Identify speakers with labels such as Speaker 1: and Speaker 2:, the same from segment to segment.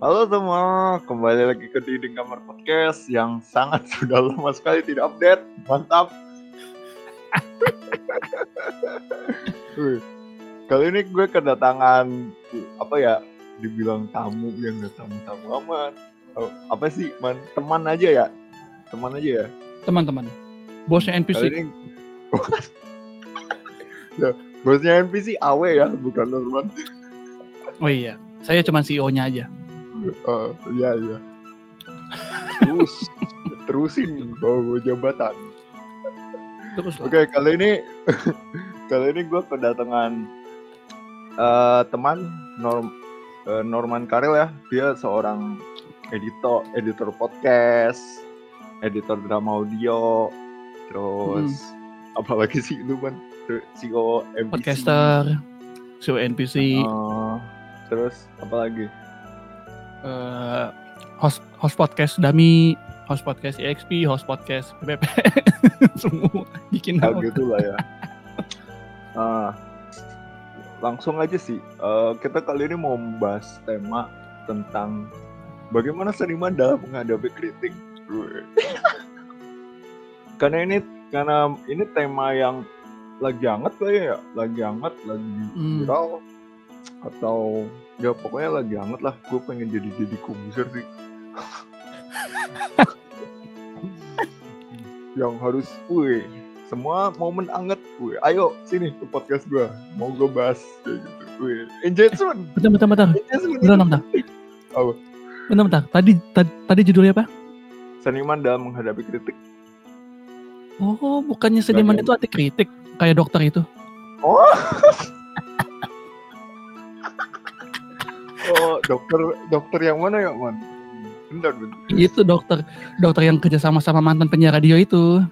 Speaker 1: Halo semua, kembali lagi ke Dinding Kamar Podcast yang sangat sudah lama sekali tidak update. Mantap. Kali ini gue kedatangan apa ya? Dibilang tamu yang gak tamu-tamu amat. Oh, apa sih, man? Teman aja ya? Teman aja ya?
Speaker 2: teman-teman bosnya
Speaker 1: Kali
Speaker 2: NPC
Speaker 1: ini ya, bosnya NPC Awe ya, bukan Norman.
Speaker 2: oh iya saya cuma CEO-nya aja
Speaker 1: Oh, iya iya. Terus terusin bawa jabatan.
Speaker 2: terus.
Speaker 1: Oke, kali ini kali ini gue kedatangan eh, teman Norm, eh, Norman Karel ya. Dia seorang editor editor podcast, editor drama audio, terus apalagi sih lu kan CEO MPC.
Speaker 2: podcaster CEO NPC
Speaker 1: Eh, terus apa
Speaker 2: eh, host host podcast Dami host podcast EXP host podcast PPP semua bikin
Speaker 1: Ya
Speaker 2: nama.
Speaker 1: gitu lah ya. Ah, langsung aja sih. eh, kita kali ini mau membahas tema tentang bagaimana seniman dalam menghadapi kritik. Karena ini karena ini tema yang lagi hangat lah ya, lagi hangat, lagi
Speaker 2: Hmm.
Speaker 1: viral atau ya pokoknya lagi hangat lah. Gue pengen jadi jadi komposer sih. yang harus, wih, semua momen anget, wih, ayo sini ke podcast gua, mau gue bahas kayak gitu, wih, engagement,
Speaker 2: bentar bentar bentar. Bentar bentar
Speaker 1: Apa?
Speaker 2: bentar bentar. Tadi tadi, tadi judulnya apa?
Speaker 1: Seniman dalam menghadapi kritik.
Speaker 2: oh bukannya seniman itu anti kritik kayak dokter itu?
Speaker 1: Oh, oh, dokter, dokter yang mana ya, man? Bentar, bentar.
Speaker 2: itu dokter dokter yang kerja sama sama mantan penyiar radio itu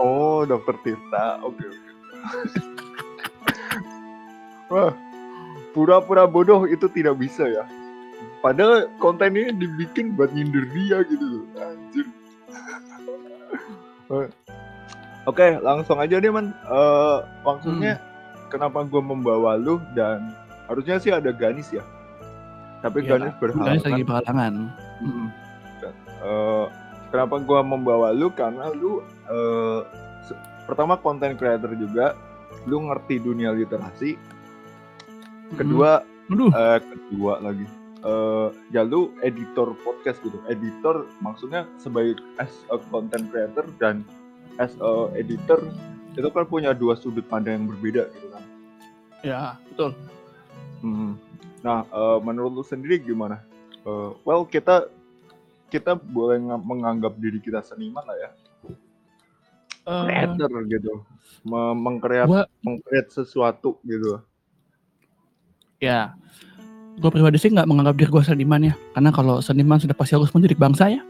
Speaker 1: Oh, dokter Tirta, oke oke. Wah, pura-pura bodoh itu tidak bisa ya. Padahal konten ini dibikin buat nyindir dia gitu loh, anjir. Oke, langsung aja deh man. Eh, maksudnya kenapa gue membawa lu dan harusnya sih ada Ganis ya. Tapi Ganis
Speaker 2: Ganis lagi
Speaker 1: berhalangan.
Speaker 2: berhalangan
Speaker 1: Hmm. Eh, kenapa gua membawa lu karena lu se- pertama konten creator juga, lu ngerti dunia literasi. Kedua,
Speaker 2: Aduh,
Speaker 1: eh, kedua lagi, eh, ya lu editor podcast gitu. Editor maksudnya sebagai as a content creator dan as a editor itu kan punya dua sudut pandang yang berbeda gitu kan.
Speaker 2: ya betul.
Speaker 1: Hmm. Nah, eh, menurut lu sendiri gimana? Eh, well, kita kita boleh nga- menganggap diri kita seniman lah ya,
Speaker 2: Eh,
Speaker 1: creator gitu, Me- mengkreat mengkreat sesuatu gitu.
Speaker 2: ya, gue pribadi sih nggak menganggap diri gue seniman ya, karena kalau seniman sudah pasti harus menjadi bangsa ya.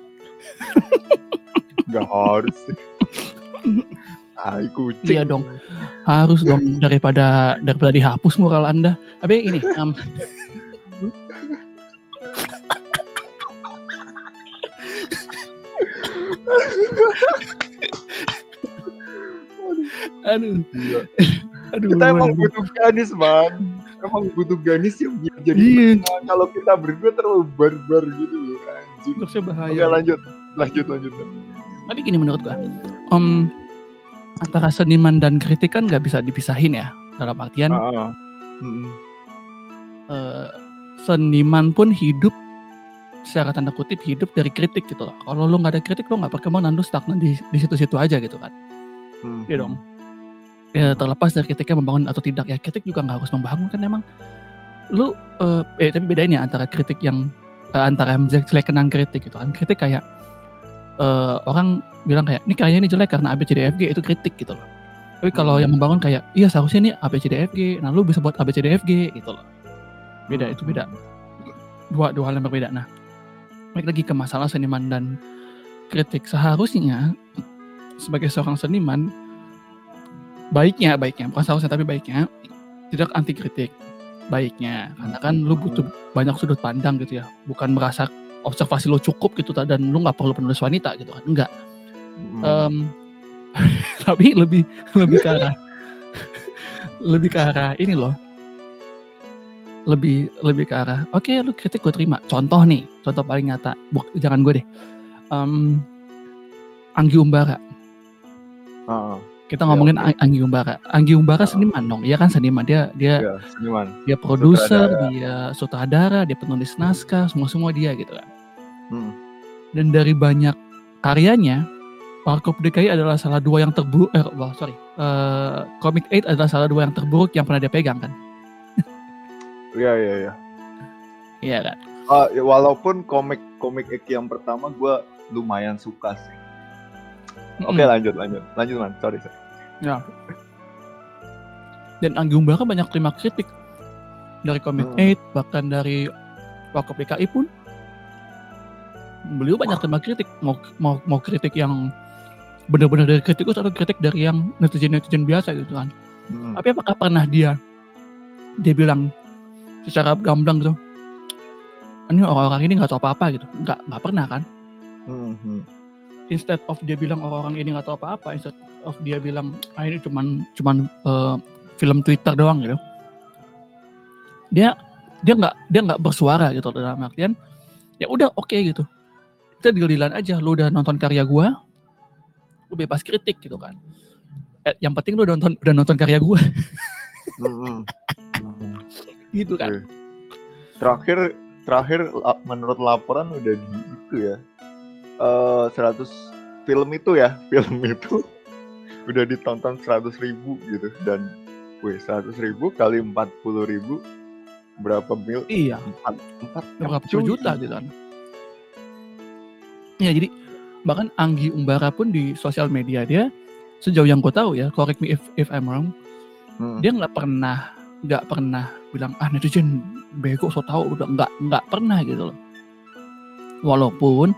Speaker 1: Gak harus sih. Tai kucing.
Speaker 2: Iya dong, harus dong daripada daripada dihapus moral anda. Tapi ini, em, aduh,
Speaker 1: Iya.
Speaker 2: aduh,
Speaker 1: Kita emang butuh ganis, man. Emang butuh ganis yang biar jadi
Speaker 2: Iya.
Speaker 1: kalau kita berdua terlalu barbar gitu loh, anjing.
Speaker 2: Harusnya bahaya.
Speaker 1: Oke, lanjut. Lanjut, lanjut.
Speaker 2: Tapi gini menurut gua, em, antara seniman dan kritik kan nggak bisa dipisahin ya. Dalam artian
Speaker 1: Ah, ah.
Speaker 2: Eh, seniman pun hidup secara tanda kutip hidup dari kritik gitu loh. Kalau lu nggak ada kritik lu nggak berkembang dan lu stagnan di di situ-situ aja gitu kan.
Speaker 1: Hmm.
Speaker 2: Iya dong. Ya terlepas dari kritiknya membangun atau tidak ya kritik juga nggak harus membangun kan emang. Lu eh, eh tapi bedain ya antara kritik yang eh, antara menjelekan kritik gitu kan. Kritik kayak eh, orang bilang kayak ini kayaknya ini jelek karena ABCDFG itu kritik gitu loh. Tapi kalau yang membangun kayak iya seharusnya ini ABCDFG, nah lu bisa buat ABCDFG gitu loh. Beda itu beda. Dua dua hal yang berbeda. Nah, balik lagi ke masalah seniman dan kritik. Seharusnya sebagai seorang seniman baiknya baiknya. Bukan seharusnya tapi baiknya tidak anti kritik baiknya. Karena kan lu butuh banyak sudut pandang gitu ya. Bukan merasa observasi lo cukup gitu dan lu nggak perlu penulis wanita gitu kan. Enggak
Speaker 1: Mm.
Speaker 2: Em, tapi lebih lebih ke arah lebih ke arah ini loh lebih lebih ke arah oke lu kritik gue terima. Contoh nih contoh paling nyata. Buk, jangan gue deh. Um, Anggi Umbara.
Speaker 1: Ah,
Speaker 2: kita
Speaker 1: Ya,
Speaker 2: ngomongin
Speaker 1: oke.
Speaker 2: Ang- Anggi Umbara. Anggi Umbara
Speaker 1: Ah.
Speaker 2: seniman dong. Iya kan seniman. Dia dia
Speaker 1: iya, seniman.
Speaker 2: dia produser dia sutradara dia penulis naskah semua semua dia gitu kan.
Speaker 1: Hmm.
Speaker 2: dan dari banyak karyanya Warkop DKI adalah salah dua yang terburuk eh wah, sorry. Eh Comic 8 adalah salah dua yang terburuk yang pernah dia pegang kan
Speaker 1: Iya, iya, iya.
Speaker 2: iya kan
Speaker 1: ya, walaupun komik komik Eki yang pertama gue lumayan suka sih. Oke
Speaker 2: Mm-mm.
Speaker 1: lanjut lanjut lanjut man sorry. sorry.
Speaker 2: dan Anggi Umbara banyak terima kritik dari Comic
Speaker 1: Hmm.
Speaker 2: 8 bahkan dari Wakop DKI pun beliau banyak terima kritik mau mau mau kritik yang benar-benar dari kritikus atau kritik dari yang netizen-netizen biasa gitu kan
Speaker 1: Hmm.
Speaker 2: tapi apakah pernah dia dia bilang secara gamblang gitu. Ini orang-orang ini nggak tahu apa-apa gitu. Nggak nggak pernah kan?
Speaker 1: Hmm, hmm.
Speaker 2: instead of dia bilang orang-orang ini nggak tahu apa-apa instead of dia bilang ah ini cuman cuman eh, film Twitter doang gitu. Dia dia nggak dia nggak bersuara gitu dalam artian ya udah oke gitu. Kita deal-dealan aja lu udah nonton karya gua lu bebas kritik gitu kan. Eh, yang penting lu udah nonton udah nonton karya gua.
Speaker 1: Hmm, hmm.
Speaker 2: Gitu kan
Speaker 1: Oke. Terakhir terakhir menurut laporan udah di itu ya. Eh 100 film itu ya, film itu udah ditonton 100 ribu gitu dan wih 100 ribu kali 40 ribu berapa mil?
Speaker 2: iya
Speaker 1: Empat, empat
Speaker 2: berapa
Speaker 1: cuy.
Speaker 2: puluh juta gitu kan ya jadi bahkan Anggi Umbara pun di sosial media dia sejauh yang gue tahu ya correct me if if I'm wrong
Speaker 1: Hmm.
Speaker 2: dia nggak pernah nggak pernah bilang ah netizen bego so tau udah nggak nggak pernah gitu loh walaupun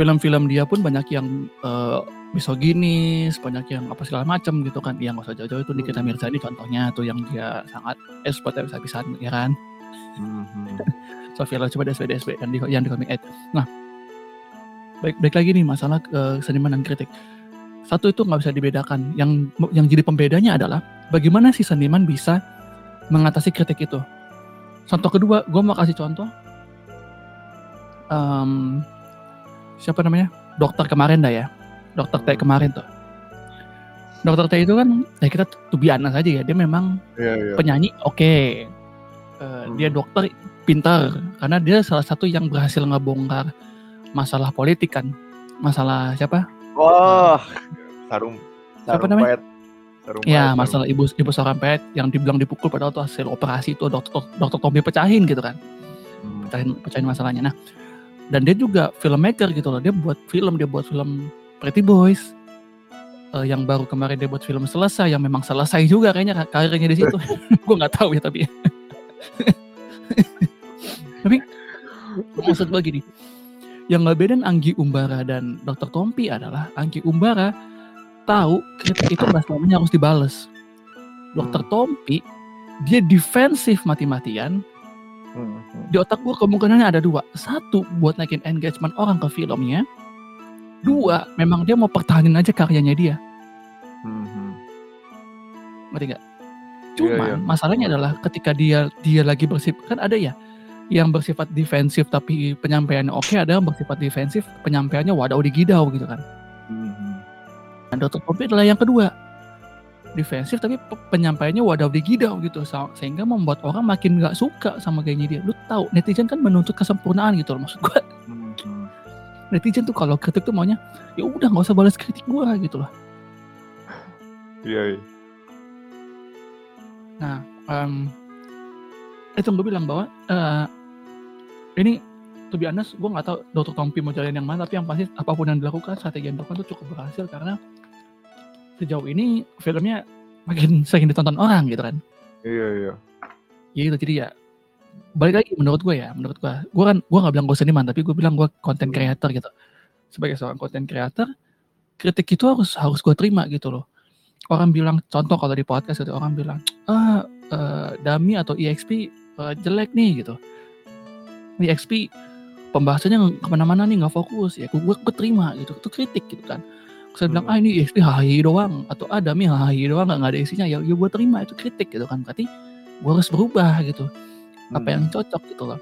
Speaker 2: film-film dia pun banyak yang eh, misoginis banyak yang apa segala macam gitu kan yang nggak usah jauh-jauh itu Nikita
Speaker 1: Hmm.
Speaker 2: Mirzani contohnya tuh yang dia sangat expert bisa-bisa ya kan
Speaker 1: Hmm, hmm.
Speaker 2: Sofia coba DSB DSB yang di yang di Comic 8. Nah, baik baik lagi nih masalah eh, seniman dan kritik. Satu itu nggak bisa dibedakan. Yang yang jadi pembedanya adalah bagaimana si seniman bisa mengatasi kritik itu. Contoh kedua, gue mau kasih contoh. Em, siapa namanya? Dokter kemarin dah ya. Dokter T
Speaker 1: Hmm.
Speaker 2: kemarin tuh. Dokter T itu kan, ya kita tuh biasa saja ya. Dia memang
Speaker 1: Iya, iya.
Speaker 2: penyanyi oke Eh, dia
Speaker 1: Hmm.
Speaker 2: dokter pintar karena dia salah satu yang berhasil ngebongkar masalah politik kan masalah siapa
Speaker 1: Wah, sarung
Speaker 2: Siapa
Speaker 1: sarung
Speaker 2: namanya?
Speaker 1: Sarung
Speaker 2: ya
Speaker 1: pet,
Speaker 2: masalah ibu ibu Sarampet yang dibilang dipukul padahal itu hasil operasi itu dokter dokter Tommy pecahin gitu kan.
Speaker 1: Hmm.
Speaker 2: pecahin pecahin masalahnya. Nah dan dia juga filmmaker gitu loh. Dia buat film dia buat film Pretty Boys Eh, yang baru kemarin dia buat film selesai yang memang selesai juga kayaknya karirnya di situ. Gue nggak tahu ya tapi. Tapi maksud gue gini. Yang nggak bedain Anggi Umbara dan Dr. Tompi adalah Anggi Umbara tahu kritik itu nggak selamanya harus dibales Dr.
Speaker 1: Hmm.
Speaker 2: Tompi dia defensif mati-matian
Speaker 1: Hmm, hmm.
Speaker 2: di otak gue kemungkinannya ada dua satu buat naikin engagement orang ke filmnya dua memang dia mau pertahanin aja karyanya dia
Speaker 1: Hmm, hmm.
Speaker 2: ngerti nggak
Speaker 1: Iya,
Speaker 2: cuman
Speaker 1: iya.
Speaker 2: masalahnya adalah ketika dia dia lagi bersifat kan ada ya yang bersifat defensif tapi penyampaiannya oke ada yang bersifat defensif penyampaiannya wadaw digidau gitu kan
Speaker 1: Hmm, hmm.
Speaker 2: Dan Dr. Poppy adalah yang kedua defensif tapi pe- penyampaiannya wadaw digidau gitu sehingga membuat orang makin nggak suka sama gayanya dia lu tahu netizen kan menuntut kesempurnaan gitu loh maksud gue
Speaker 1: Hmm,
Speaker 2: netizen tuh kalau kritik tuh maunya ya udah nggak usah balas kritik gua gitu loh
Speaker 1: Iya, iya.
Speaker 2: nah em, itu gue bilang bahwa eh, ini to be honest gue nggak tahu Dr. Tompi mau jalan yang mana tapi yang pasti apa pun yang dilakukan strategi yang dilakukan itu cukup berhasil karena sejauh ini filmnya makin sering ditonton orang gitu kan.
Speaker 1: Iya, iya.
Speaker 2: ya gitu jadi ya balik lagi menurut gue ya menurut gue gue kan gue nggak bilang gue seniman tapi gue bilang gue content
Speaker 1: Hmm.
Speaker 2: creator gitu. Sebagai seorang content creator kritik itu harus harus gue terima gitu loh. Orang bilang contoh kalau di podcast itu orang bilang ah eh, Dami atau EXP eh, jelek nih gitu. EXP pembahasannya ke mana-mana nih nggak fokus. Ya gue gue terima gitu itu kritik gitu kan saya bilang
Speaker 1: Hmm.
Speaker 2: ah ini EXP hahi doang atau ah Dami hahi doang nggak ada isinya ya ya gue terima itu kritik gitu kan berarti gue harus berubah gitu apa
Speaker 1: Hmm.
Speaker 2: yang cocok gitu loh.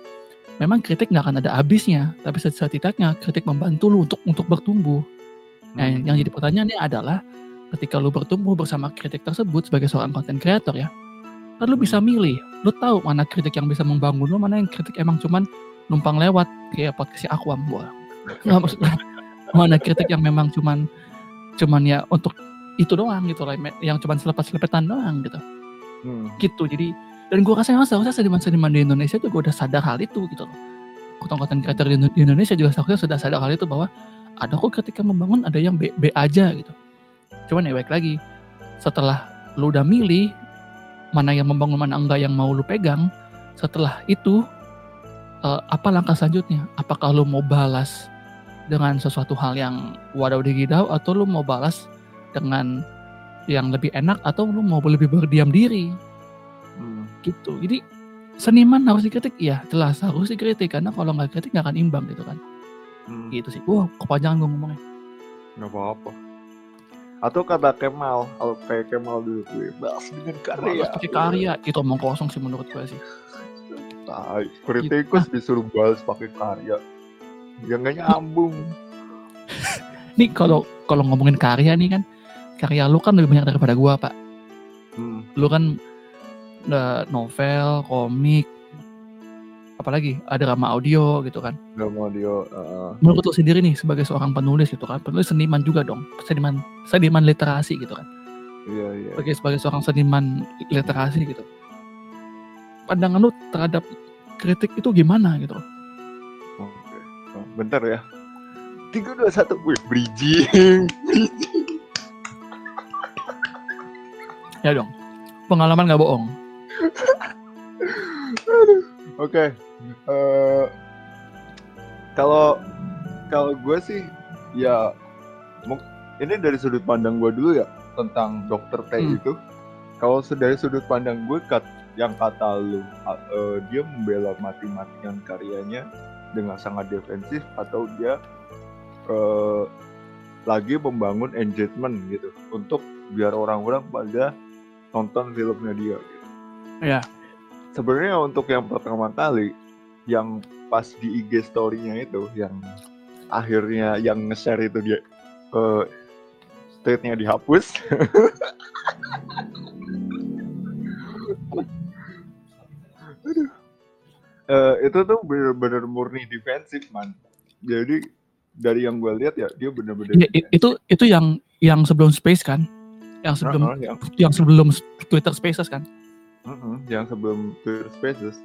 Speaker 2: Memang kritik nggak akan ada habisnya, tapi setidaknya kritik membantu lu untuk untuk bertumbuh. Nah,
Speaker 1: Hmm.
Speaker 2: yang jadi pertanyaannya adalah ketika lu bertumbuh bersama kritik tersebut sebagai seorang content creator ya, kan lu bisa milih, lu tahu mana kritik yang bisa membangun lu, mana yang kritik emang cuman numpang lewat kayak podcast si Aquam gua. Nggak maksud gua, mana kritik yang memang cuman cuman ya untuk itu doang gitu lah, yang cuman selepas-selepetan doang gitu.
Speaker 1: Hmm.
Speaker 2: Gitu. Jadi dan gua rasa memang seharusnya seniman-seniman di Indonesia juga udah sadar hal itu gitu loh. Konten creator di di Indonesia juga seharusnya sudah sadar hal itu bahwa ada kok ketika membangun ada yang B, B aja gitu. Cuman ya baik lagi setelah lu udah milih mana yang membangun mana enggak yang mau lu pegang setelah itu eh, apa langkah selanjutnya apakah lu mau balas dengan sesuatu hal yang wadah digidau atau lu mau balas dengan yang lebih enak atau lu mau lebih berdiam diri
Speaker 1: Hmm.
Speaker 2: gitu jadi seniman harus dikritik iya jelas harus dikritik karena kalau nggak kritik nggak akan imbang gitu kan
Speaker 1: Hmm.
Speaker 2: gitu sih wah kepanjangan gue ngomongnya
Speaker 1: Nggak apa-apa. Atau kata Kemal, kalau kayak Kemal dulu gue bahas dengan karya.
Speaker 2: Balas pakai karya itu omong kosong sih menurut gue sih
Speaker 1: Tai, kritikus disuruh balas pakai karya. Ya nggak nyambung.
Speaker 2: nih kalau kalau ngomongin karya nih kan karya lu kan lebih banyak daripada gua pak
Speaker 1: Hmm.
Speaker 2: lu kan eh, novel komik apalagi ada drama audio gitu kan
Speaker 1: mau dia. uh,
Speaker 2: menurut lu sendiri nih sebagai seorang penulis gitu kan penulis seniman juga dong seniman seniman literasi gitu kan
Speaker 1: iya iya.
Speaker 2: sebagai sebagai seorang seniman literasi gitu pandangan lu terhadap kritik itu gimana gitu loh.
Speaker 1: Oh, bentar ya. Tiga dua satu, wih bridging.
Speaker 2: ya dong pengalaman nggak bohong
Speaker 1: Oke. eh, kalau kalau gue sih ya ini dari sudut pandang gue dulu ya tentang dokter T
Speaker 2: Hmm.
Speaker 1: itu. Kalau dari sudut pandang gue kat, yang kata lu eh, dia membela mati-matian karyanya dengan sangat defensif atau dia eh, lagi membangun engagement gitu untuk biar orang-orang pada nonton filmnya dia gitu.
Speaker 2: Ya.
Speaker 1: Sebenarnya untuk yang pertama kali yang pas di IG story-nya itu yang akhirnya yang nge-share itu dia eh tweetnya dihapus. Aduh. Eh, itu tuh bener-bener murni defensif man jadi dari yang gue lihat ya dia bener-bener
Speaker 2: Ya, itu itu yang yang sebelum space kan yang sebelum
Speaker 1: Heeh, yang
Speaker 2: yang sebelum Twitter Spaces kan
Speaker 1: Mm-mm, yang sebelum Twitter Spaces.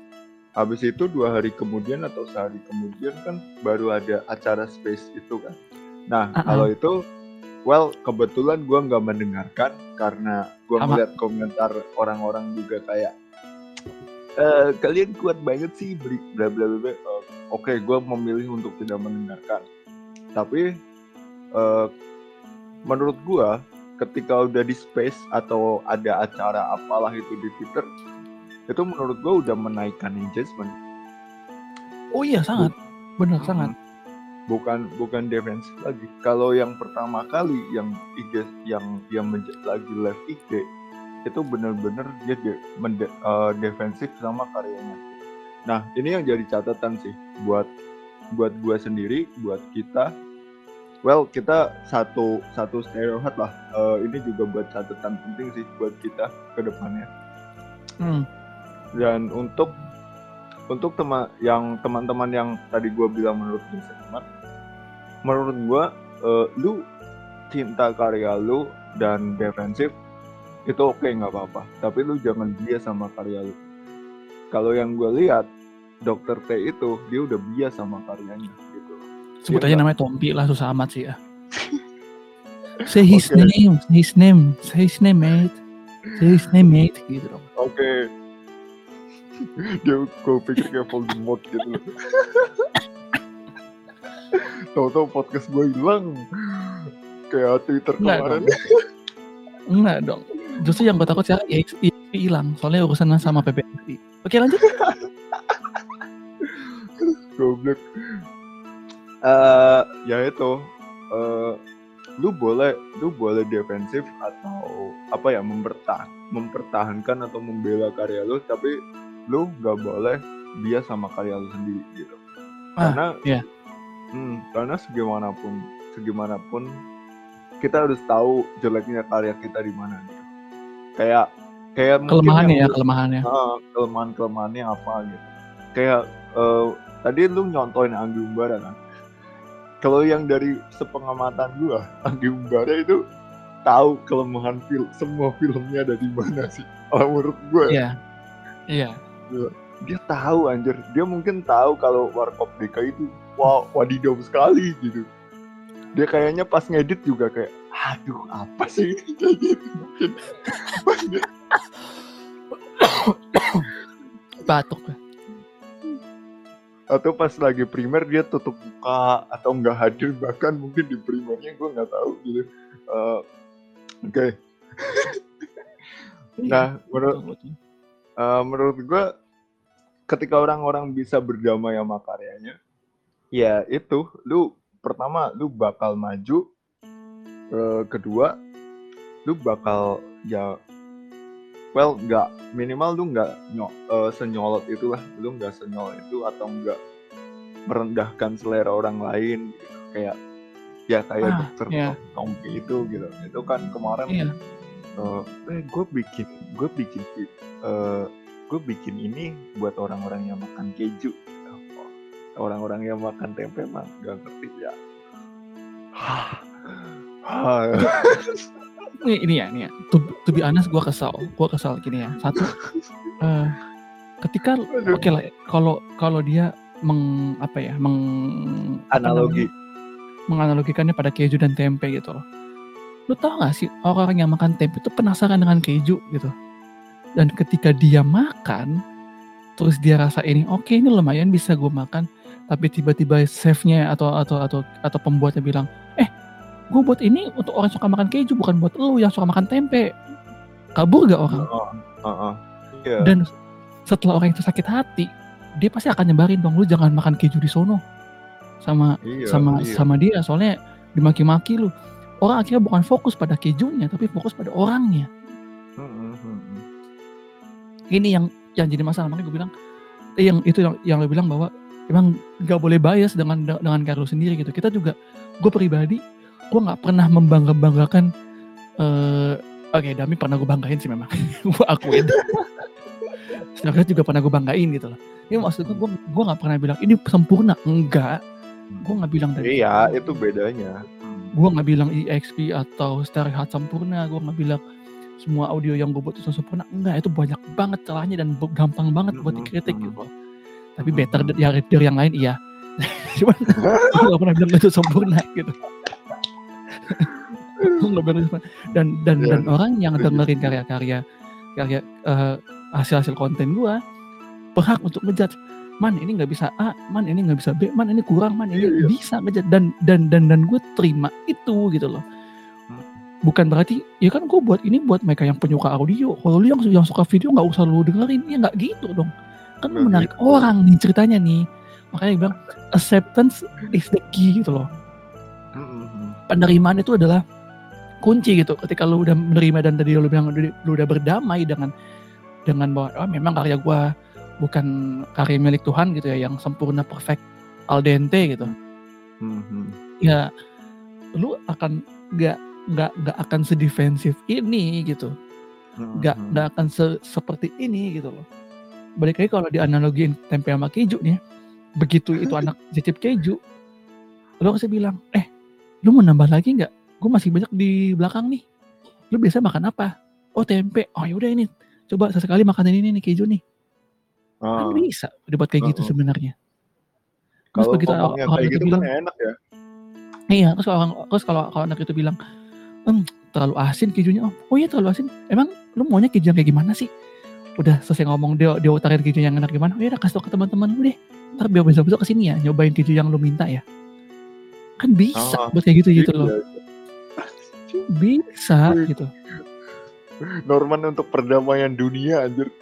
Speaker 1: Habis itu dua hari kemudian atau sehari kemudian kan baru ada acara Space itu kan. Nah
Speaker 2: Uh-uh.
Speaker 1: kalau itu, well kebetulan gua nggak mendengarkan karena
Speaker 2: Sama.
Speaker 1: melihat komentar orang-orang juga kayak, "Eh, kalian kuat banget sih beli bla bla bla. bla." Eh, Oke, gua memilih untuk tidak mendengarkan. Tapi eh, menurut gua ketika udah di space atau ada acara apalah itu di Twitter itu menurut gue udah menaikkan engagement
Speaker 2: oh iya sangat benar sangat
Speaker 1: bukan bukan defensif lagi kalau yang pertama kali yang IG yang yang lagi live IG itu bener-bener dia de, mende- eh, defensif sama karyanya. Nah ini yang jadi catatan sih buat buat gue sendiri buat kita. Well kita satu satu stereotype lah. Eh, ini juga buat catatan penting sih buat kita ke depannya.
Speaker 2: Hmm.
Speaker 1: dan untuk untuk teman yang teman-teman yang tadi gue bilang menurut gue seniman menurut gue eh, lu cinta karya lu dan defensif itu oke nggak apa-apa. Tapi lu jangan bias sama karya lu. Kalau yang gue lihat dokter T itu dia udah bias sama karyanya gitu.
Speaker 2: Sebut
Speaker 1: Iya
Speaker 2: aja
Speaker 1: nggak?
Speaker 2: namanya Tompi lah susah amat sih ya. Say his
Speaker 1: Oke.
Speaker 2: name say his name say his name mate. Say his name mate gitu dong.
Speaker 1: Oke. Dia gue pikir kayak Voldemort gitu Tahu-tahu podcast gue hilang. Kayak Twitter kemarin.
Speaker 2: enggak dong justru yang gue takut sekarang ya hilang. Soalnya urusan sama PBNI oke lanjut.
Speaker 1: Goblok. Eh ya itu. Eh lu boleh lu boleh defensif atau apa ya mempertahan mempertahankan atau membela karya lu tapi lu nggak boleh bias sama karya lu sendiri gitu.
Speaker 2: Ah,
Speaker 1: karena
Speaker 2: iya.
Speaker 1: hmm, karena segimanapun segimanapun kita harus tahu jeleknya karya kita di mana gitu kayak kayak
Speaker 2: kelemahannya
Speaker 1: yang
Speaker 2: ya kelemahannya
Speaker 1: Ah, kelemahan kelemahannya apa gitu. Kayak eh, tadi lu nyontoin Anggi Umbara kan? Kalau yang dari sepengamatan gua Anggi Umbara itu tahu kelemahan film semua filmnya ada di mana sih? Kalau menurut gua ya,
Speaker 2: iya. Iya.
Speaker 1: Dia tahu anjir. Dia mungkin tahu kalau Warkop DK itu wow wadidaw sekali gitu. Dia kayaknya pas ngedit juga kayak aduh apa sih kayak gitu mungkin
Speaker 2: batuk gue.
Speaker 1: atau pas lagi primer dia tutup muka atau nggak hadir bahkan mungkin di primernya gue nggak tahu gitu Eh, oke nah menurut
Speaker 2: Betul, betul.
Speaker 1: eh, menurut gue ketika orang-orang bisa berdamai sama karyanya ya itu lu pertama lu bakal maju Eh, kedua lu bakal ya well nggak minimal lu nggak nyo- eh, senyolot itulah. Lu nggak senyolot itu atau nggak merendahkan selera orang lain gitu. kayak ya kayak
Speaker 2: Ah,
Speaker 1: dokter
Speaker 2: iya.
Speaker 1: Tompi itu gitu itu kan kemarin
Speaker 2: iya.
Speaker 1: eh eh gue bikin gue bikin eh gue bikin ini buat orang-orang yang makan keju. Orang-orang yang makan tempe mah gak ngerti ya
Speaker 2: Ini, ini ya ini ya. To, to be honest gue kesal. Gue kesal gini ya. Satu eh, ketika oke lah kalau kalau dia meng apa ya meng
Speaker 1: analogi.
Speaker 2: menganalogikannya pada keju dan tempe gitu loh. Lu tau gak sih orang yang makan tempe itu penasaran dengan keju gitu? Dan ketika dia makan terus dia rasa ini oke ini lumayan bisa gue makan tapi tiba-tiba chefnya atau atau atau atau pembuatnya bilang eh gue buat ini untuk orang suka makan keju bukan buat lu yang suka makan tempe kabur gak orang
Speaker 1: Heeh, heeh. Iya.
Speaker 2: dan setelah orang itu sakit hati dia pasti akan nyebarin dong lu jangan makan keju di sono sama
Speaker 1: Iya,
Speaker 2: sama
Speaker 1: iya.
Speaker 2: sama dia soalnya dimaki-maki lu orang akhirnya bukan fokus pada kejunya tapi fokus pada orangnya
Speaker 1: Mm-mm, mm-mm.
Speaker 2: ini yang yang jadi masalah makanya gue bilang eh, yang itu yang yang lo bilang bahwa emang nggak boleh bias dengan dengan karya lu sendiri gitu kita juga gue pribadi gue nggak pernah membangga banggakan eh oke Dami pernah gue banggain sih memang. Gue akuin. Snapchat juga pernah gue banggain gitu loh. Ini maksud gue gue nggak pernah bilang ini sempurna. Enggak. Gue nggak bilang dari
Speaker 1: Iya, itu bedanya.
Speaker 2: Gue nggak bilang EXP atau stereo hard sempurna. Gue nggak bilang semua audio yang gue buat itu sempurna. Enggak itu banyak banget celahnya dan gampang banget buat
Speaker 1: Mhm,
Speaker 2: dikritik. gitu tapi better
Speaker 1: mhm.
Speaker 2: dari, dari yang lain iya. Cuman gue gak pernah bilang itu sempurna gitu nggak dan dan
Speaker 1: Iya,
Speaker 2: dan orang yang dengerin karya-karya karya eh, hasil-hasil konten gue berhak untuk ngejudge man ini nggak bisa A, man ini nggak bisa B, man ini kurang, man ini
Speaker 1: Iya, iya.
Speaker 2: bisa ngejudge dan dan dan dan gue terima itu gitu loh. Bukan berarti ya kan gue buat ini buat mereka yang penyuka audio. Kalau lu yang yang suka video nggak usah lu dengerin, ya nggak gitu dong. Kan menarik
Speaker 1: gitu.
Speaker 2: orang nih ceritanya nih. Makanya bilang acceptance is the key gitu loh. Penerimaan itu adalah kunci gitu. Ketika lu udah menerima dan tadi lu bilang lu, udah berdamai dengan dengan bahwa oh, memang karya gua bukan karya milik Tuhan gitu ya yang sempurna perfect al dente gitu.
Speaker 1: Mhm.
Speaker 2: Ya lu akan nggak nggak nggak akan sedefensif ini gitu. Nggak
Speaker 1: Mhm.
Speaker 2: nggak akan se- seperti ini gitu loh. Balik lagi kalau dianalogiin tempe sama keju nih, begitu itu anak cicip keju, lu pasti bilang, eh, lu mau nambah lagi nggak? Gue masih banyak di belakang nih. Lu biasa makan apa? Oh tempe. Oh yaudah ini, coba sesekali makan ini nih keju nih.
Speaker 1: Ah,
Speaker 2: Kan bisa dibuat kayak gitu sebenarnya. Terus
Speaker 1: Kalau
Speaker 2: begitu orang
Speaker 1: kayak
Speaker 2: itu
Speaker 1: gitu
Speaker 2: bilang,
Speaker 1: kan enak ya.
Speaker 2: Iya, terus kalau orang terus kalau kalau anak itu bilang, "Em, terlalu asin kejunya, Om." Oh iya terlalu asin. Emang lu maunya keju yang kayak gimana sih? Udah selesai ngomong dia dia utarin keju yang enak gimana? Oh iya udah kasih tau ke teman-teman lu deh. Ntar biar besok-besok ke sini ya nyobain keju yang lu minta ya. Kan bisa
Speaker 1: Ah,
Speaker 2: buat kayak gitu gitu
Speaker 1: Iya.
Speaker 2: loh. Bisa gitu.
Speaker 1: Norman untuk perdamaian dunia anjir.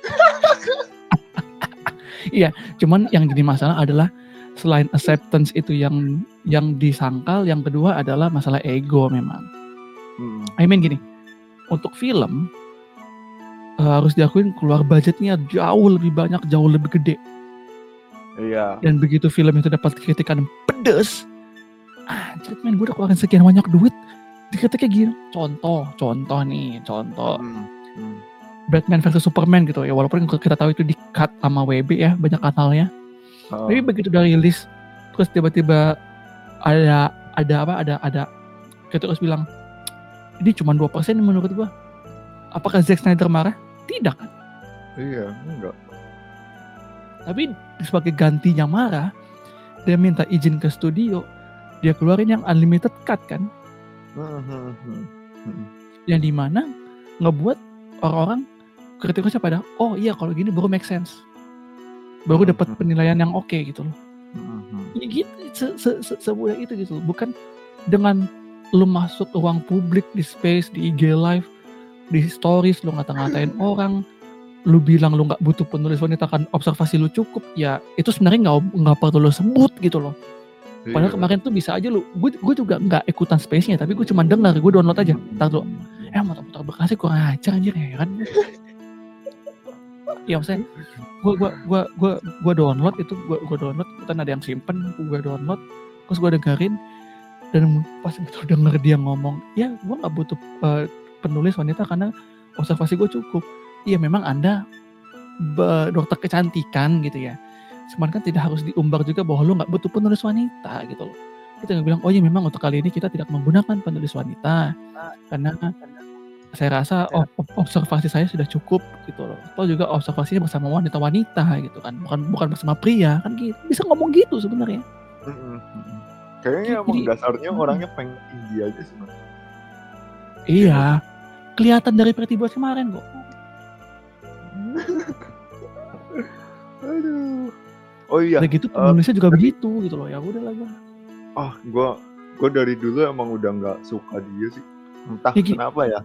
Speaker 2: Cuman yang jadi masalah adalah selain acceptance itu yang yang disangkal, yang kedua adalah masalah ego memang.
Speaker 1: Hmm.
Speaker 2: I mean gini, untuk film eh, harus diakuin keluar budgetnya jauh lebih banyak, jauh lebih gede.
Speaker 1: Iya.
Speaker 2: Dan begitu film itu dapat kritikan pedes, anjir men gue udah keluarin sekian banyak duit, dikritiknya gini. Contoh, contoh nih, contoh.
Speaker 1: Hmm, hmm.
Speaker 2: Batman versus Superman gitu ya, walaupun kita tahu itu di cut sama WB ya, banyak kanalnya.
Speaker 1: Oh,
Speaker 2: Tapi begitu udah rilis, terus tiba-tiba ada ada apa? Ada ada kita terus bilang ini cuma 2% menurut gua. Apakah Zack Snyder marah? Tidak kan.
Speaker 1: Iya, enggak.
Speaker 2: Tapi sebagai gantinya marah, dia minta izin ke studio, dia keluarin yang unlimited cut kan,
Speaker 1: Hmm, hmm, hmm.
Speaker 2: Yang di mana ngebuat orang-orang kritiknya pada oh iya kalau gini baru make sense, baru dapat penilaian yang oke gitu loh. Ya gitu, se se se semudah itu gitu. Bukan dengan lu masuk ruang publik di space, di IG live, di stories lu ngata-ngatain orang, lu bilang lu nggak butuh penulis wanita kan observasi lu cukup, ya itu sebenarnya nggak nggak perlu lu sebut gitu loh. Padahal
Speaker 1: Iya.
Speaker 2: kemarin tuh bisa aja lu, gue gue juga nggak ikutan space-nya, tapi gue cuma dengar, gue download aja. Ntar tuh, eh motor-motor bekasnya kurang ajar anjir heran gue. ya maksudnya gue gua gua gua gua download itu gua gua download kan ada yang simpen gue download terus gue dengerin dan pas itu denger dia ngomong ya gue nggak butuh eh, penulis wanita karena observasi gue cukup iya memang anda dokter kecantikan gitu ya cuman kan tidak harus diumbar juga bahwa lu nggak butuh penulis wanita gitu loh kita nggak bilang oh iya memang untuk kali ini kita tidak menggunakan penulis wanita karena saya rasa oh, ob- observasi saya sudah cukup gitu loh. Atau juga observasinya bersama wanita-wanita gitu kan, bukan bukan bersama pria kan gitu. Bisa ngomong gitu sebenarnya.
Speaker 1: Hmm, hmm, hmm. Kayaknya
Speaker 2: Jadi-
Speaker 1: emang dasarnya
Speaker 2: Hmm.
Speaker 1: orangnya pengen tinggi aja Mas.
Speaker 2: Iya, kelihatan dari Boys kemarin kok.
Speaker 1: Aduh. Oh iya,
Speaker 2: Udah gitu penulisnya juga begitu gitu loh. Ya udah lah gua.
Speaker 1: ah gua gua dari dulu emang udah nggak suka dia sih. Entah
Speaker 2: Ya,
Speaker 1: kenapa ya.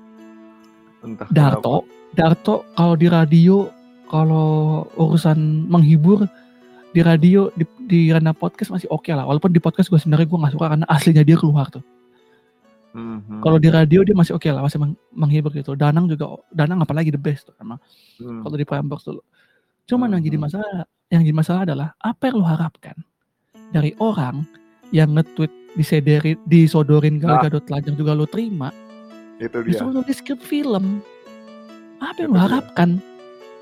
Speaker 1: Entah
Speaker 2: Darto, Darto kalau di radio kalau urusan menghibur di radio di, di ranah podcast masih oke lah. Walaupun di podcast gue sebenarnya gue nggak suka karena aslinya dia keluar tuh.
Speaker 1: kenapa. Hmm, hmm,
Speaker 2: Kalau di radio dia masih oke lah, masih meng- menghibur gitu. Danang juga, Danang apalagi the best tuh emang.
Speaker 1: hmm.
Speaker 2: kalau di Prime Box dulu. Cuman yang jadi
Speaker 1: Mhm.
Speaker 2: masalah, yang jadi masalah adalah apa yang lo harapkan dari orang yang nge-tweet disederin, disodorin Gal
Speaker 1: Nah.
Speaker 2: Gadot telanjang juga lo terima,
Speaker 1: itu dia.
Speaker 2: disuruh nulis skrip film. Apa yang
Speaker 1: Itu
Speaker 2: lo
Speaker 1: dia.
Speaker 2: harapkan?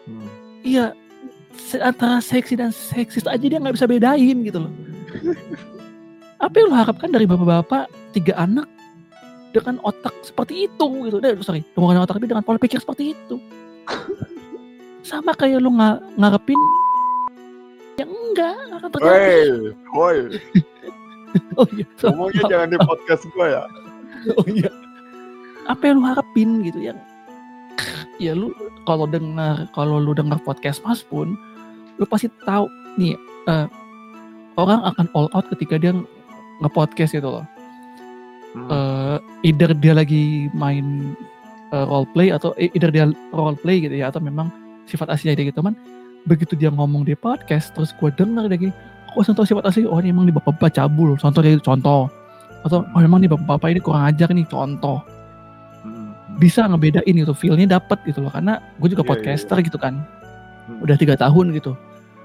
Speaker 1: Hmm.
Speaker 2: Iya, se- antara seksi dan seksis aja dia nggak bisa bedain gitu loh. apa yang lo harapkan dari bapak-bapak tiga anak dengan otak seperti itu gitu? Eh, sorry, bukan otak tapi dengan pola pikir seperti itu. Sama kayak lo nga- ngarepin yang enggak nggak akan terjadi.
Speaker 1: Woi, woi,
Speaker 2: Oh iya, so-
Speaker 1: ngomongnya jangan di podcast gua ya.
Speaker 2: oh iya. Apa yang lu harapin gitu yang ya lu kalau dengar kalau lu dengar podcast Mas pun lu pasti tahu nih eh, orang akan all out ketika dia nge-podcast gitu loh.
Speaker 1: Hmm.
Speaker 2: Eh, either dia lagi main eh, role play atau either dia role play gitu ya atau memang sifat aslinya dia gitu man begitu dia ngomong di podcast terus gue denger dia gini kok contoh sifat asli oh ini emang nih bapak-bapak cabul. Contoh kayak gitu, contoh. Atau oh emang nih bapak-bapak ini kurang ajar nih contoh.
Speaker 1: Hmm,
Speaker 2: bisa ngebedain gitu feelnya dapet gitu loh karena gue juga
Speaker 1: Iya, iya,
Speaker 2: podcaster gitu kan.
Speaker 1: Hmm.
Speaker 2: udah tiga tahun gitu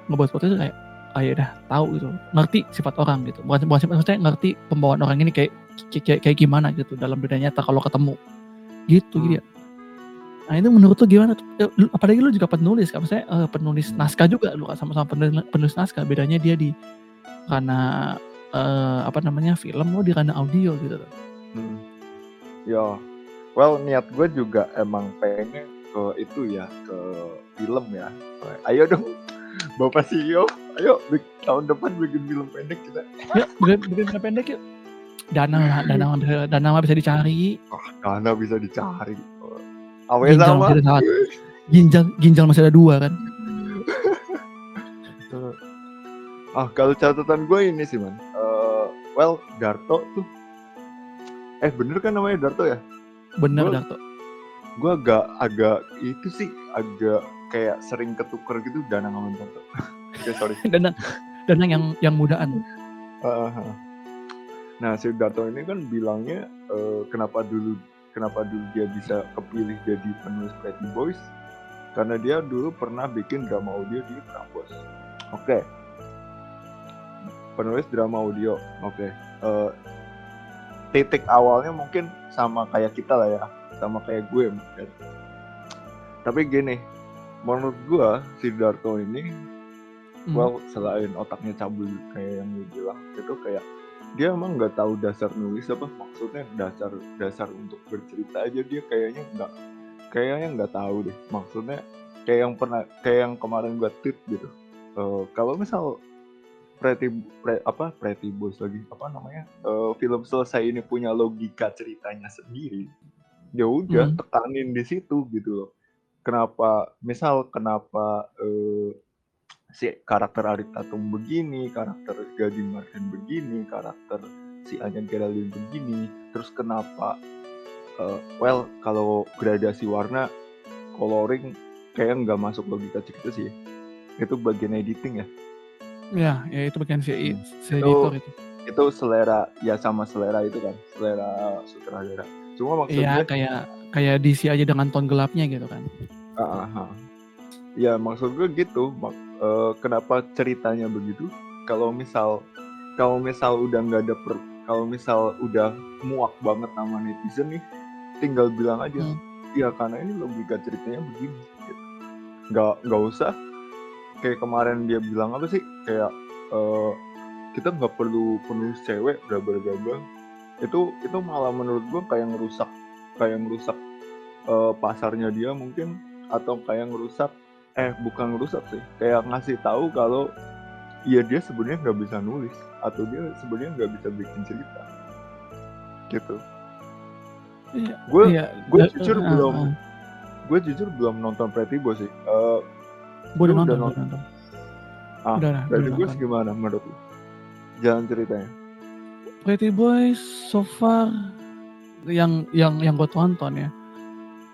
Speaker 2: ngebuat podcast kayak ah ya udah tahu gitu ngerti sifat orang gitu. Bukan bukan sifat maksudnya ngerti pembawaan orang ini kayak kayak, kayak gimana gitu dalam dunia nyata kalau ketemu. Gitu
Speaker 1: Hmm.
Speaker 2: gitu ya nah itu menurut lu gimana? Eh, lu- apalagi lu juga penulis kan maksudnya eh, penulis naskah juga lu kan sama-sama penulis, penulis naskah bedanya dia di karena eh, apa namanya film lu di ranah audio gitu.
Speaker 1: Hmm. Ya, well niat gue juga emang pengen ke itu ya ke film ya. Ayo dong, Bapak CEO, ayo tahun depan bikin film pendek kita.
Speaker 2: ya bikin bikin film pendek yuk dana dana dana mah bisa dicari
Speaker 1: Ah, dana bisa dicari. Awe
Speaker 2: ginjal
Speaker 1: sama.
Speaker 2: masih ada ginjal ginjal masih ada dua kan
Speaker 1: Ah, kalau catatan gue ini sih man. Eh, well, Darto tuh. Eh bener kan namanya Darto ya?
Speaker 2: bener
Speaker 1: Gua-
Speaker 2: Darto
Speaker 1: Gue agak agak itu sih agak kayak sering ketuker gitu dana sama Darto. Oke sorry.
Speaker 2: dana dana yang yang mudaan
Speaker 1: Ah, ah. Nah, si Darto ini kan bilangnya eh, kenapa dulu kenapa dulu dia bisa kepilih jadi penulis Pretty Boys karena dia dulu pernah bikin drama audio di kampus. Oke. Penulis drama audio. Oke. Eh, titik awalnya mungkin sama kayak kita lah ya, sama kayak gue mungkin. Tapi gini, menurut gue si Darto ini,
Speaker 2: Hmm.
Speaker 1: well selain otaknya cabul kayak yang lu bilang, itu kayak dia emang nggak tahu dasar nulis apa maksudnya dasar dasar untuk bercerita aja dia kayaknya nggak kayaknya nggak tahu deh. Maksudnya kayak yang pernah kayak yang kemarin gue tweet gitu. Eh, kalau misal Pretty Pre- apa Pretty Boys lagi apa namanya Eh, film selesai ini punya logika ceritanya sendiri ya udah
Speaker 2: Hmm.
Speaker 1: tekanin di situ gitu loh. Kenapa misal kenapa eh, si karakter Arik Tatum begini karakter Gading Martin begini karakter si Anya Geraldine begini terus kenapa eh, well kalau gradasi warna coloring kayak nggak masuk logika cerita sih itu bagian editing ya
Speaker 2: Ya, ya itu bagian si,
Speaker 1: Hmm.
Speaker 2: si editor itu.
Speaker 1: itu selera ya sama selera itu kan selera sutradara cuma
Speaker 2: Iya,
Speaker 1: maksudnya
Speaker 2: kayak kayak DC aja dengan tone gelapnya gitu kan.
Speaker 1: Ah, ah, ah. ya maksud gue gitu mak- eh, kenapa ceritanya begitu kalau misal kalau misal udah nggak ada per kalau misal udah muak banget sama netizen nih tinggal bilang aja
Speaker 2: Hmm.
Speaker 1: ya karena ini logika ceritanya begini gitu. nggak nggak usah kayak kemarin dia bilang apa sih kayak eh, kita nggak perlu penulis cewek bla bla bla bla. itu itu malah menurut gue kayak ngerusak kayak ngerusak eh, pasarnya dia mungkin atau kayak ngerusak eh bukan ngerusak sih kayak ngasih tahu kalau ya dia sebenarnya nggak bisa nulis atau dia sebenarnya nggak bisa bikin cerita gitu
Speaker 2: Iya.
Speaker 1: gue
Speaker 2: Iya,
Speaker 1: gue
Speaker 2: eh,
Speaker 1: jujur
Speaker 2: eh,
Speaker 1: belum
Speaker 2: eh,
Speaker 1: gue jujur belum nonton Pretty Boys sih Eh,
Speaker 2: Gue udah nonton,
Speaker 1: nonton?
Speaker 2: nonton.
Speaker 1: Ah,
Speaker 2: udah, udah,
Speaker 1: Pretty
Speaker 2: nonton.
Speaker 1: gimana menurut lu jalan ceritanya
Speaker 2: Pretty Boys so far yang yang yang gue tonton ya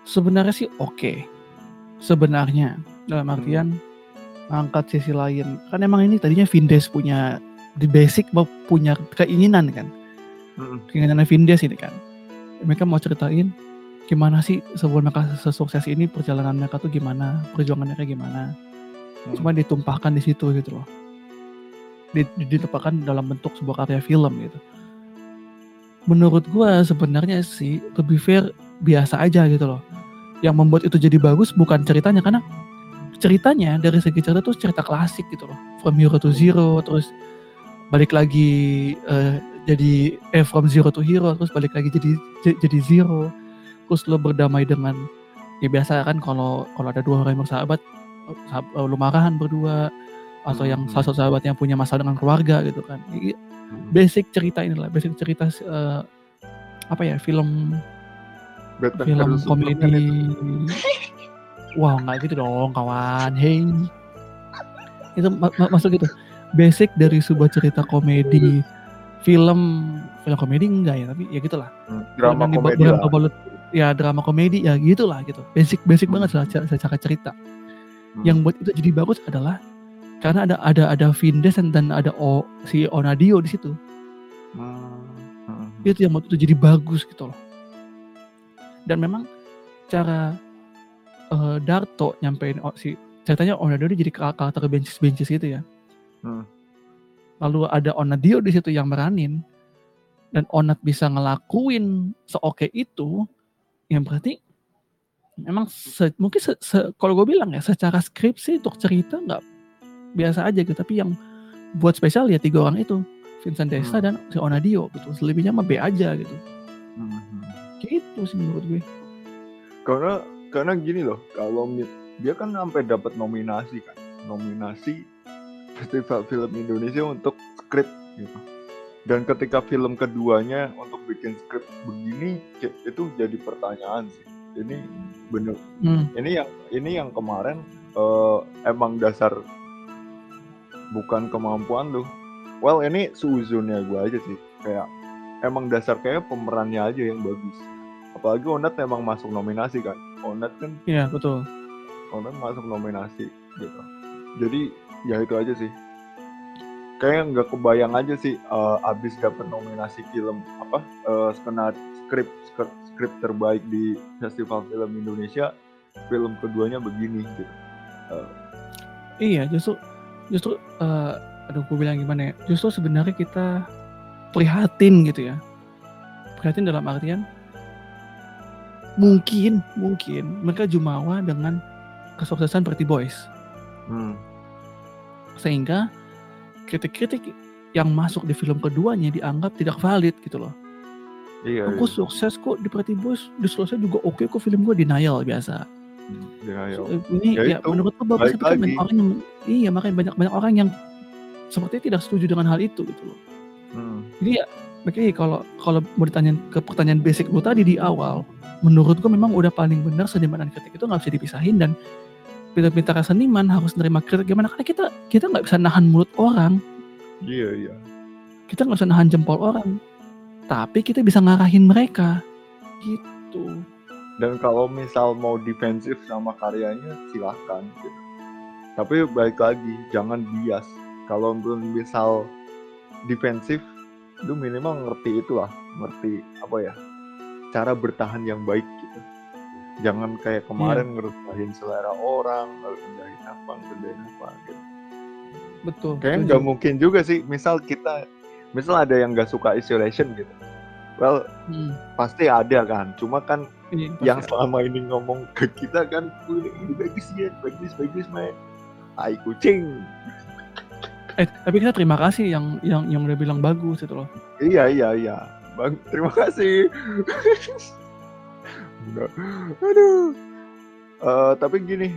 Speaker 2: sebenarnya sih oke sebenarnya dalam
Speaker 1: Hmm.
Speaker 2: artian angkat sisi lain. Kan emang ini tadinya Vindes punya di basic mau punya keinginan kan?
Speaker 1: Mm-mm.
Speaker 2: keinginannya Vindes ini kan? Mereka mau ceritain gimana sih sebelum mereka sesukses ini perjalanan mereka tuh gimana perjuangan mereka gimana?
Speaker 1: Hmm.
Speaker 2: cuma ditumpahkan di situ gitu loh. Di- di- ditumpahkan dalam bentuk sebuah karya film gitu. Menurut gua sebenarnya sih be fair biasa aja gitu loh. Yang membuat itu jadi bagus bukan ceritanya karena ceritanya dari segi cerita tuh cerita klasik gitu loh from hero to zero terus balik lagi eh, jadi eh from zero to hero terus balik lagi jadi jadi zero terus lo berdamai dengan ya biasa kan kalau kalau ada dua orang yang bersahabat sahab- eh, lo marahan berdua atau yang
Speaker 1: Hmm.
Speaker 2: salah satu sahabat yang punya masalah dengan keluarga gitu kan I-
Speaker 1: Mm-mm.
Speaker 2: basic cerita inilah basic cerita eh, apa ya film
Speaker 1: Batman
Speaker 2: film komedi wah nggak gitu dong kawan. Hey. Itu ma- ma- masuk gitu. Basic dari sebuah cerita komedi film film komedi enggak ya tapi ya gitulah.
Speaker 1: Hmm, drama komedi lah.
Speaker 2: Berbalut- ya drama komedi ya gitulah gitu. Basic basic
Speaker 1: Hmm.
Speaker 2: banget secara, secara cerita.
Speaker 1: Hmm.
Speaker 2: yang buat itu jadi bagus adalah karena ada ada ada Vindes dan, dan ada o, si Onadio di situ.
Speaker 1: Hmm, hmm,
Speaker 2: itu yang buat itu jadi bagus gitu loh. Dan memang cara eh, Darto nyampein oh, si ceritanya Onadio jadi kar- karakter bencis bencis gitu ya
Speaker 1: Hmm.
Speaker 2: lalu ada Onadio di situ yang meranin dan Onat bisa ngelakuin seoke itu yang berarti memang se- mungkin se, se- kalau gue bilang ya secara skripsi untuk cerita nggak biasa aja gitu tapi yang buat spesial ya tiga orang itu Vincent Desta
Speaker 1: Hmm.
Speaker 2: dan si Onadio gitu selebihnya mah B aja gitu
Speaker 1: Hmm, hmm.
Speaker 2: gitu sih menurut gue
Speaker 1: karena karena gini loh kalau dia kan sampai dapat nominasi kan. Nominasi festival film Indonesia untuk skrip gitu. Dan ketika film keduanya untuk bikin skrip begini itu jadi pertanyaan sih. Ini bener
Speaker 2: hmm.
Speaker 1: ini yang ini yang kemarin eh, emang dasar bukan kemampuan lu. Well ini suzonnya gue aja sih. Kayak emang dasar kayak pemerannya aja yang bagus apalagi Onat emang masuk nominasi kan Onat kan
Speaker 2: Iya betul
Speaker 1: Onat masuk nominasi gitu jadi ya itu aja sih kayak nggak kebayang aja sih eh, abis dapet nominasi film apa eh, skenar skrip skrip skrip terbaik di festival film Indonesia film keduanya begini gitu.
Speaker 2: Iya, justru justru eh, aduh gue bilang gimana ya? Justru sebenarnya kita prihatin gitu ya. Prihatin dalam artian mungkin mungkin mereka jumawa dengan kesuksesan Pretty Boys
Speaker 1: Hmm.
Speaker 2: sehingga kritik-kritik yang masuk di film keduanya dianggap tidak valid gitu loh.
Speaker 1: Iya.
Speaker 2: Aku sukses kok di Pretty Boys, di selesai juga oke kok film gue denial biasa.
Speaker 1: iya. Ya, ya.
Speaker 2: Eh, Ini
Speaker 1: Ya
Speaker 2: ya,
Speaker 1: itu,
Speaker 2: menurut gue bagus tapi kan banyak orang yang iya makanya banyak banyak orang yang sepertinya tidak setuju dengan hal itu gitu loh.
Speaker 1: Hmm.
Speaker 2: Jadi ya makanya kalau kalau mau ditanya ke pertanyaan basic lu tadi di awal, menurut gue memang udah paling benar seniman dan kritik itu nggak bisa dipisahin dan pintar-pintar seniman harus nerima kritik gimana karena kita kita nggak bisa nahan mulut orang,
Speaker 1: Iya, iya.
Speaker 2: kita nggak bisa nahan jempol orang, tapi kita bisa ngarahin mereka gitu.
Speaker 1: Dan kalau misal mau defensif sama karyanya silahkan gitu. Tapi balik lagi jangan bias. Kalau misal defensif, lu minimal ngerti itulah, ngerti apa ya, cara bertahan yang baik gitu. Jangan kayak kemarin ngerendahin selera orang, ngerendahin apa, ngerendahin apa gitu.
Speaker 2: Betul.
Speaker 1: Kayaknya nggak mungkin juga sih. Misal kita, misal ada yang nggak suka isolation gitu. Well,
Speaker 2: Hmm,
Speaker 1: pasti ada kan. Cuma kan
Speaker 2: ini
Speaker 1: yang
Speaker 2: pasti.
Speaker 1: selama ini ngomong ke kita kan "Wih, ini bagus ya bagus bagus main tai kucing
Speaker 2: eh tapi kita terima kasih yang yang yang udah bilang bagus itu loh.
Speaker 1: iya iya iya. Bang terima kasih. Aduh. Eh, tapi gini.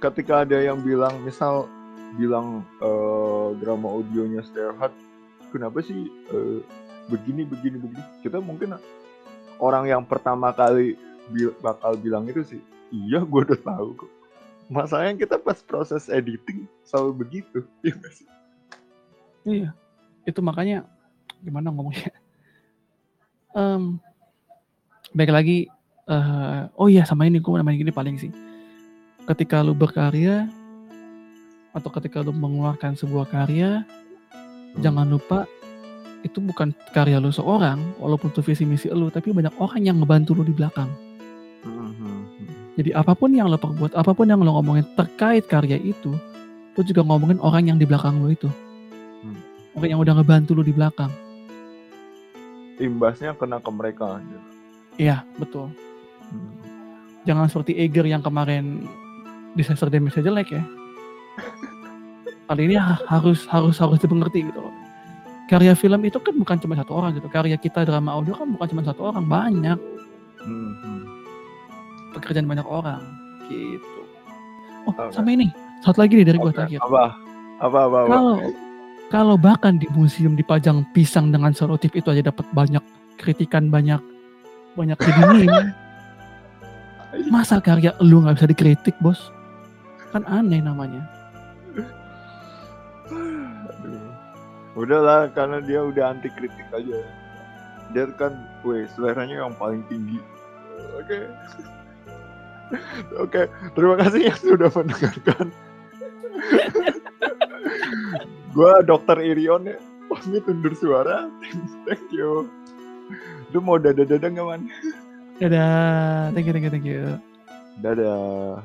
Speaker 1: Ketika ada yang bilang misal bilang eh, drama audionya Starheart kenapa sih eh, begini begini begini? Kita mungkin orang yang pertama kali bi- bakal bilang itu sih iya gue udah tahu kok masalahnya kita pas proses editing selalu begitu iya nggak sih
Speaker 2: Iya, itu makanya gimana ngomongnya? Em, baik lagi, eh, oh iya sama ini gue namanya gini paling sih. Ketika lu berkarya atau ketika lu mengeluarkan sebuah karya, jangan lupa itu bukan karya lu seorang, walaupun itu visi misi lu, tapi banyak orang yang ngebantu lu di belakang. Jadi apa pun yang lo perbuat, apa pun yang lo ngomongin terkait karya itu, lo juga ngomongin orang yang di belakang lo itu.
Speaker 1: Hmm.
Speaker 2: Orang yang udah ngebantu lo di belakang.
Speaker 1: imbasnya kena ke mereka.
Speaker 2: Iya, betul.
Speaker 1: Hmm.
Speaker 2: Jangan seperti Eger yang kemarin disaster damage jelek ya. Kali ini ha- harus harus harus dimengerti gitu loh. Karya film itu kan bukan cuma satu orang gitu. Karya kita drama audio kan bukan cuma satu orang, banyak
Speaker 1: Mhm.
Speaker 2: Pekerjaan banyak orang gitu. Oh,
Speaker 1: Oke.
Speaker 2: sama ini. Satu lagi nih dari gua
Speaker 1: Oke,
Speaker 2: terakhir.
Speaker 1: apa apa apa, apa?
Speaker 2: Kalau kalau bahkan di museum dipajang pisang dengan selotip itu aja dapat banyak kritikan, banyak banyak jadi meme. Masa karya lu nggak bisa dikritik, Bos? Kan aneh namanya.
Speaker 1: Udahlah karena dia udah anti kritik aja. Dia kan, weh, seleranya yang paling tinggi. Oke. Oke, terima kasih yang sudah mendengarkan. Gua Dokter Irion ya, pamit undur suara. Thank you. Lu mau dada-dada nggak man?
Speaker 2: Dadah, thank you, thank you, thank you.
Speaker 1: Dadah.